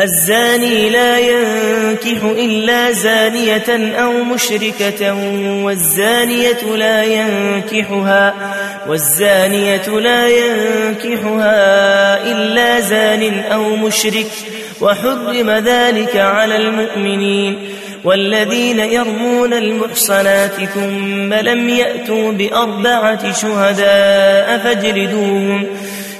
الزاني لا ينكح إلا زانية أو مشركة والزانية لا ينكحها والزانية لا ينكحها إلا زان أو مشرك وحرم ذلك على المؤمنين. والذين يرمون المحصنات ثم لم يأتوا بأربعة شهداء فاجلدوهم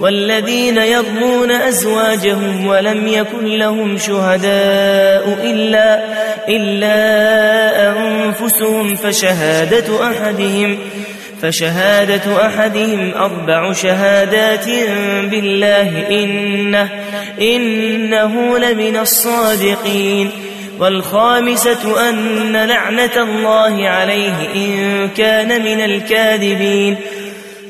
والذين يرمون أزواجهم ولم يكن لهم شهداء إلا, إلا أنفسهم فشهادة أحدهم فشهادة أحدهم أربع شهادات بالله إنه, إنه لمن الصادقين. والخامسة أن لعنة الله عليه إن كان من الكاذبين.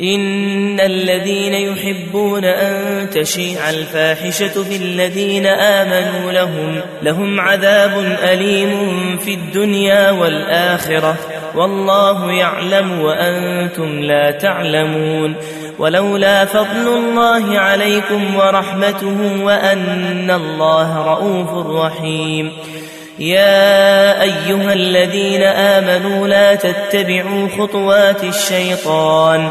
إن الذين يحبون أن تشيع الفاحشة في الذين آمنوا لهم لهم عذاب أليم في الدنيا والآخرة. والله يعلم وأنتم لا تعلمون. ولولا فضل الله عليكم ورحمته وأن الله رؤوف رحيم. يا أيها الذين آمنوا لا تتبعوا خطوات الشيطان.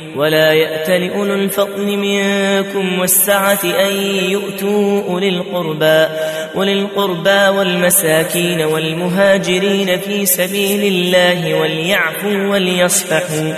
ولا يأت لأولو الفضل منكم والسعة أن يؤتوا أولي القربى أولي القربى والمساكين والمهاجرين في سبيل الله وليعفوا وليصفحوا.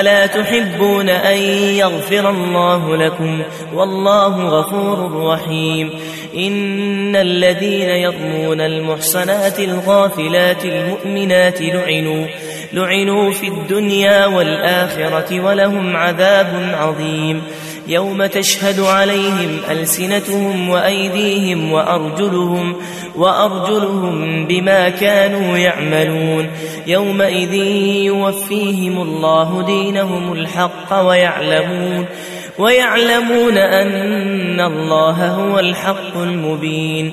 ألا تحبون أن يغفر الله لكم؟ والله غفور رحيم. إن الذين يضمون المحصنات الغافلات المؤمنات لعنوا. لعنوا في الدنيا والآخرة ولهم عذاب عظيم. يوم تشهد عليهم ألسنتهم وأيديهم وأرجلهم وأرجلهم بما كانوا يعملون. يومئذ يوفيهم الله دينهم الحق ويعلمون ويعلمون أن الله هو الحق المبين.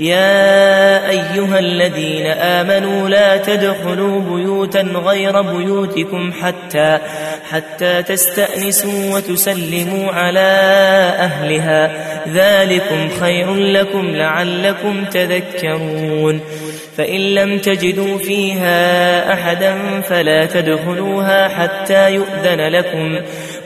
يا أيها الذين آمنوا لا تدخلوا بيوتا غير بيوتكم حتى حتى تستأنسوا وتسلموا على أهلها. ذلكم خير لكم لعلكم تذكرون. فإن لم تجدوا فيها أحدا فلا تدخلوها حتى يؤذن لكم.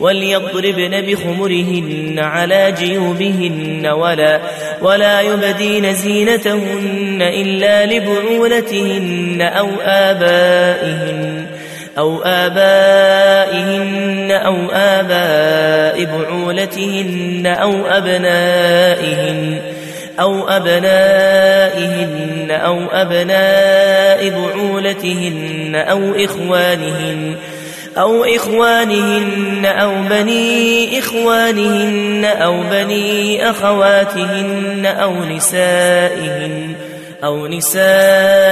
وليضربن بخمرهن على جيوبهن ولا ولا يبدين زينتهن إلا لبعولتهن أو آبائهن أو آبائهن أو آباء بعولتهن أو أبنائهن أو أبنائهن أو أبناء بعولتهن أو إخوانهن أو إخوانهن أو بني إخوانهن أو بني أخواتهن أو نسائهن أو نسائهن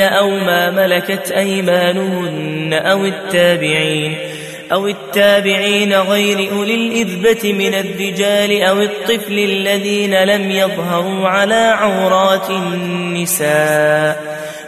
أو ما ملكت أيمانهن أو التابعين أو التابعين غير أولي الإذبة من الرجال أو الطفل الذين لم يظهروا على عورات النساء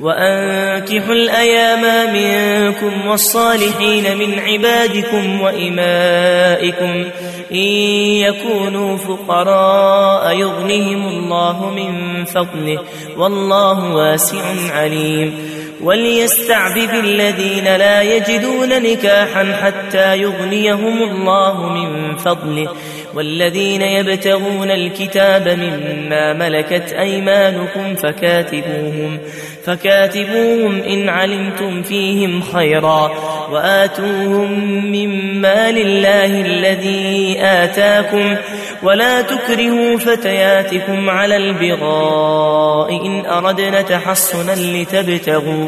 وأنكحوا الأيام منكم والصالحين من عبادكم وإمائكم إن يكونوا فقراء يغنهم الله من فضله والله واسع عليم وليستعبد الذين لا يجدون نكاحا حتى يغنيهم الله من فضله والذين يبتغون الكتاب مما ملكت أيمانكم فكاتبوهم فكاتبوهم إن علمتم فيهم خيرا وآتوهم مما لله الذي آتاكم ولا تكرهوا فتياتكم على البغاء إن أردنا تحصنا لتبتغوا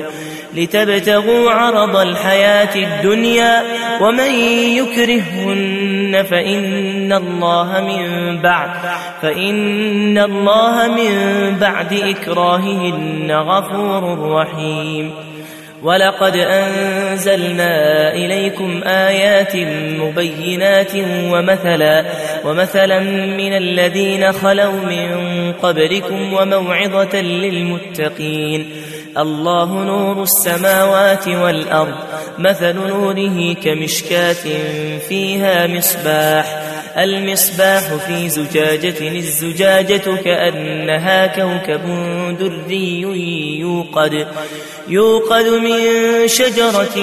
لتبتغوا عرض الحياة الدنيا ومن يكرهن فإن الله من بعد فإن الله من بعد إكراههن غفور رحيم. ولقد أنزلنا إليكم آيات مبينات ومثلا ومثلا من الذين خلوا من قبلكم وموعظة للمتقين. الله نور السماوات والأرض مثل نوره كمشكاة فيها مصباح. المصباح في زجاجة الزجاجة كأنها كوكب دري يوقد يوقد من شجرة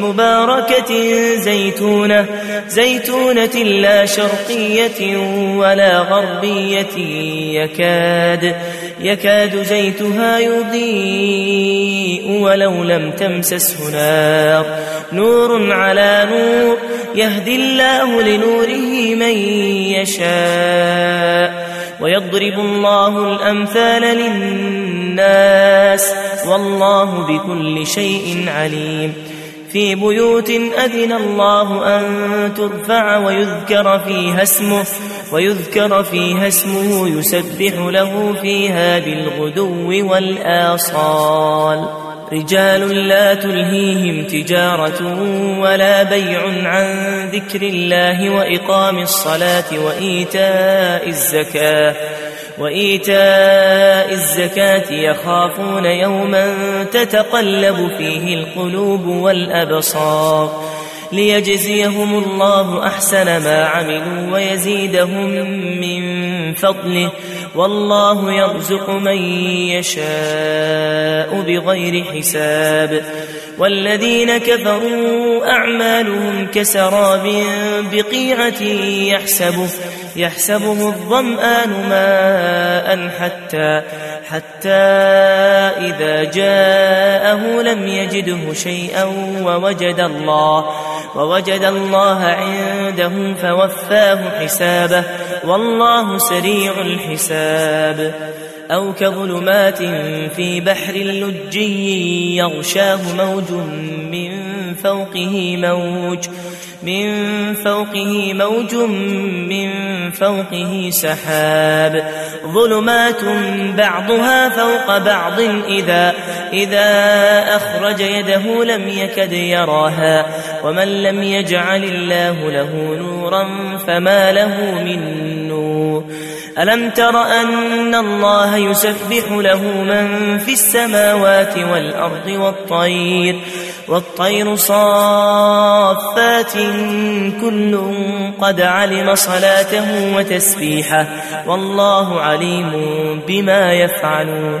مباركة زيتونة زيتونة لا شرقية ولا غربية يكاد يكاد زيتها يضيء ولو لم تمسسه نار نور على نور يهدي الله لنوره من يشاء ويضرب الله الأمثال للناس والله بكل شيء عليم في بيوت أذن الله أن ترفع ويذكر فيها اسمه ويذكر فيها اسمه يسبح له فيها بالغدو والآصال رجال لا تلهيهم تجارة ولا بيع عن ذكر الله وإقام الصلاة وإيتاء الزكاة وإيتاء الزكاة يخافون يوما تتقلب فيه القلوب والأبصار ليجزيهم الله أحسن ما عملوا ويزيدهم من فضله والله يرزق من يشاء بغير حساب. والذين كفروا أعمالهم كسراب بقيعة يحسبه يحسبه الظمآن ماء حتى حتى إذا جاءه لم يجده شيئا ووجد الله. ووجد الله عنده فوفاه حسابه والله سريع الحساب. أو كظلمات في بحر لجي يغشاه موج من فوقه موج من فوقه موج من فوقه سحاب. ظلمات بعضها فوق بعض إذا إذا أخرج يده لم يكد يراها ومن لم يجعل الله له نورا فما له من نور. ألم تر أن الله يسبح له من في السماوات والأرض والطير والطير صافات كل قد علم صلاته وتسبيحه والله عليم بما يفعلون.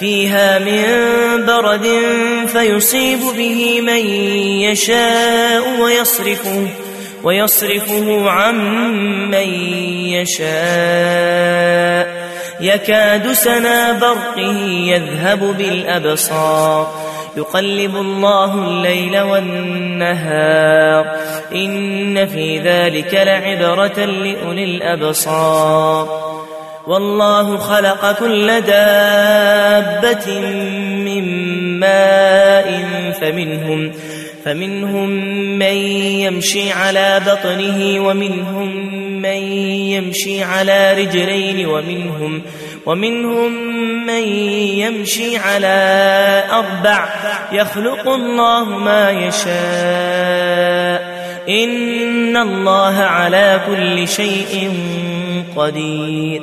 فيها من برد فيصيب به من يشاء ويصرفه ويصرفه عن من يشاء. يكاد سنا برقه يذهب بالأبصار. يقلب الله الليل والنهار. إن في ذلك لعبرة لأولي الأبصار. والله خلق كل دابة من ماء فمنهم فمنهم من يمشي على بطنه ومنهم من يمشي على رجلين ومنهم ومنهم من يمشي على أربع يخلق الله ما يشاء إن الله على كل شيء قدير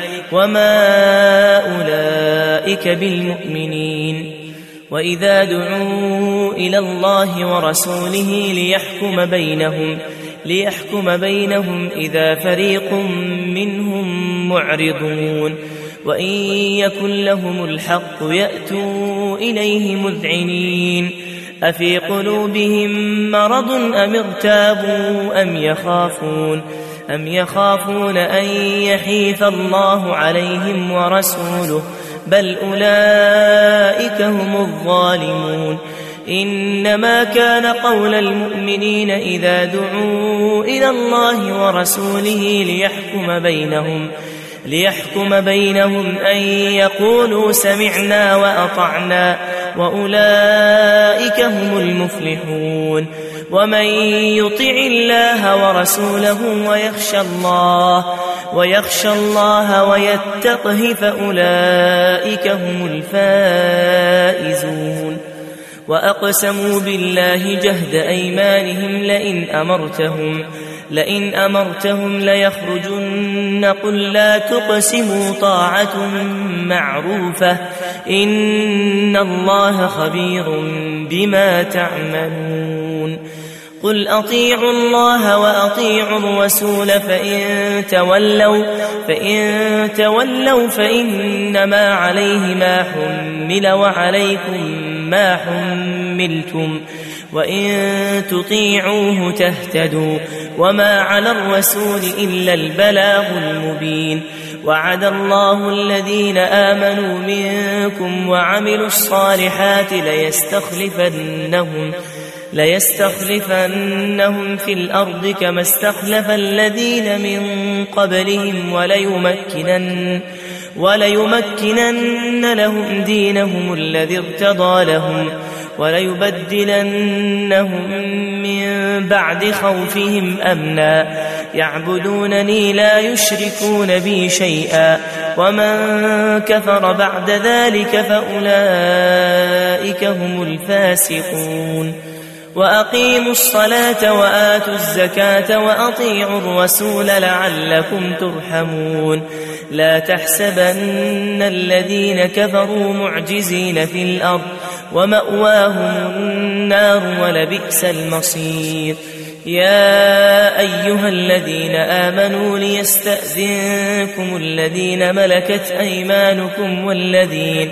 وما أولئك بالمؤمنين وإذا دعوا إلى الله ورسوله ليحكم بينهم ليحكم بينهم إذا فريق منهم معرضون وإن يكن لهم الحق يأتوا إليه مذعنين أفي قلوبهم مرض أم ارتابوا أم يخافون أم يخافون أن يحيف الله عليهم ورسوله بل أولئك هم الظالمون إنما كان قول المؤمنين إذا دعوا إلى الله ورسوله ليحكم بينهم ليحكم بينهم أن يقولوا سمعنا وأطعنا وأولئك هم المفلحون ومن يطع الله ورسوله ويخشى الله ويخشى الله ويتقه فأولئك هم الفائزون وأقسموا بالله جهد أيمانهم لئن أمرتهم لئن أمرتهم ليخرجن قل لا تقسموا طاعة معروفة إن الله خبير بما تعملون قل أطيعوا الله وأطيعوا الرسول فإن تولوا فإن تولوا فإنما عليه ما حمل وعليكم ما حملتم وإن تطيعوه تهتدوا وما على الرسول إلا البلاغ المبين وعد الله الذين آمنوا منكم وعملوا الصالحات ليستخلفنهم ليستخلفنهم في الأرض كما استخلف الذين من قبلهم وليمكنن وليمكنن لهم دينهم الذي ارتضى لهم وليبدلنهم من بعد خوفهم أمنا. يعبدونني لا يشركون بي شيئا ومن كفر بعد ذلك فأولئك هم الفاسقون. وأقيموا الصلاة وآتوا الزكاة وأطيعوا الرسول لعلكم ترحمون. لا تحسبن الذين كفروا معجزين في الأرض ومأواهم النار ولبئس المصير. يا أيها الذين آمنوا ليستأذنكم الذين ملكت أيمانكم والذين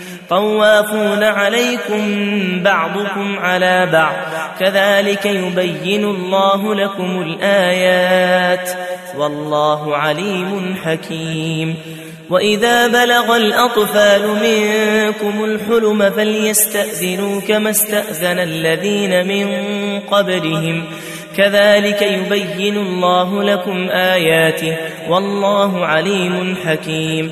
طوافون عليكم بعضكم على بعض. كذلك يبين الله لكم الآيات. والله عليم حكيم. وإذا بلغ الأطفال منكم الحلم فليستأذنوا كما استأذن الذين من قبلهم. كذلك يبين الله لكم آياته. والله عليم حكيم.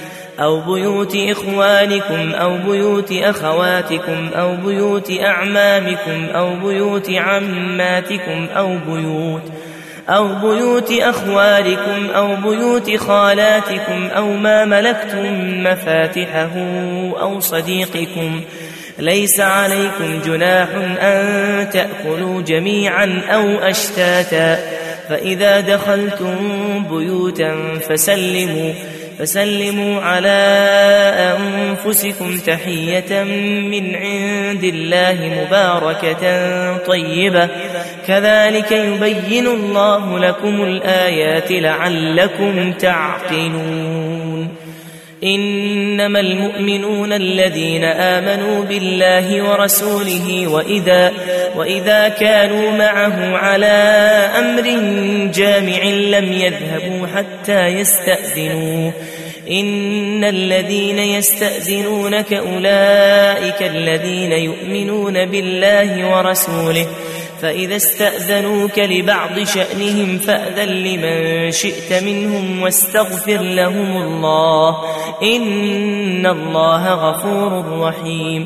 بيوت إخوانكم أو بيوت أخواتكم أو بيوت أعمامكم أو بيوت عماتكم أو بيوت أو بيوت أخوالكم أو بيوت خالاتكم أو ما ملكتم مفاتحه أو صديقكم ليس عليكم جناح أن تأكلوا جميعا أو أشتاتا فإذا دخلتم بيوتا فسلموا فسلموا على أنفسكم تحية من عند الله مباركة طيبة. كذلك يبين الله لكم الآيات لعلكم تعقلون. إنما المؤمنون الذين آمنوا بالله ورسوله وإذا, وإذا كانوا معه على أمر جامع لم يذهبوا حتى يستأذنوه إن الذين يستأذنونك أولئك الذين يؤمنون بالله ورسوله. فإذا استأذنوك لبعض شأنهم فأذن لمن شئت منهم واستغفر لهم الله. إن الله غفور رحيم.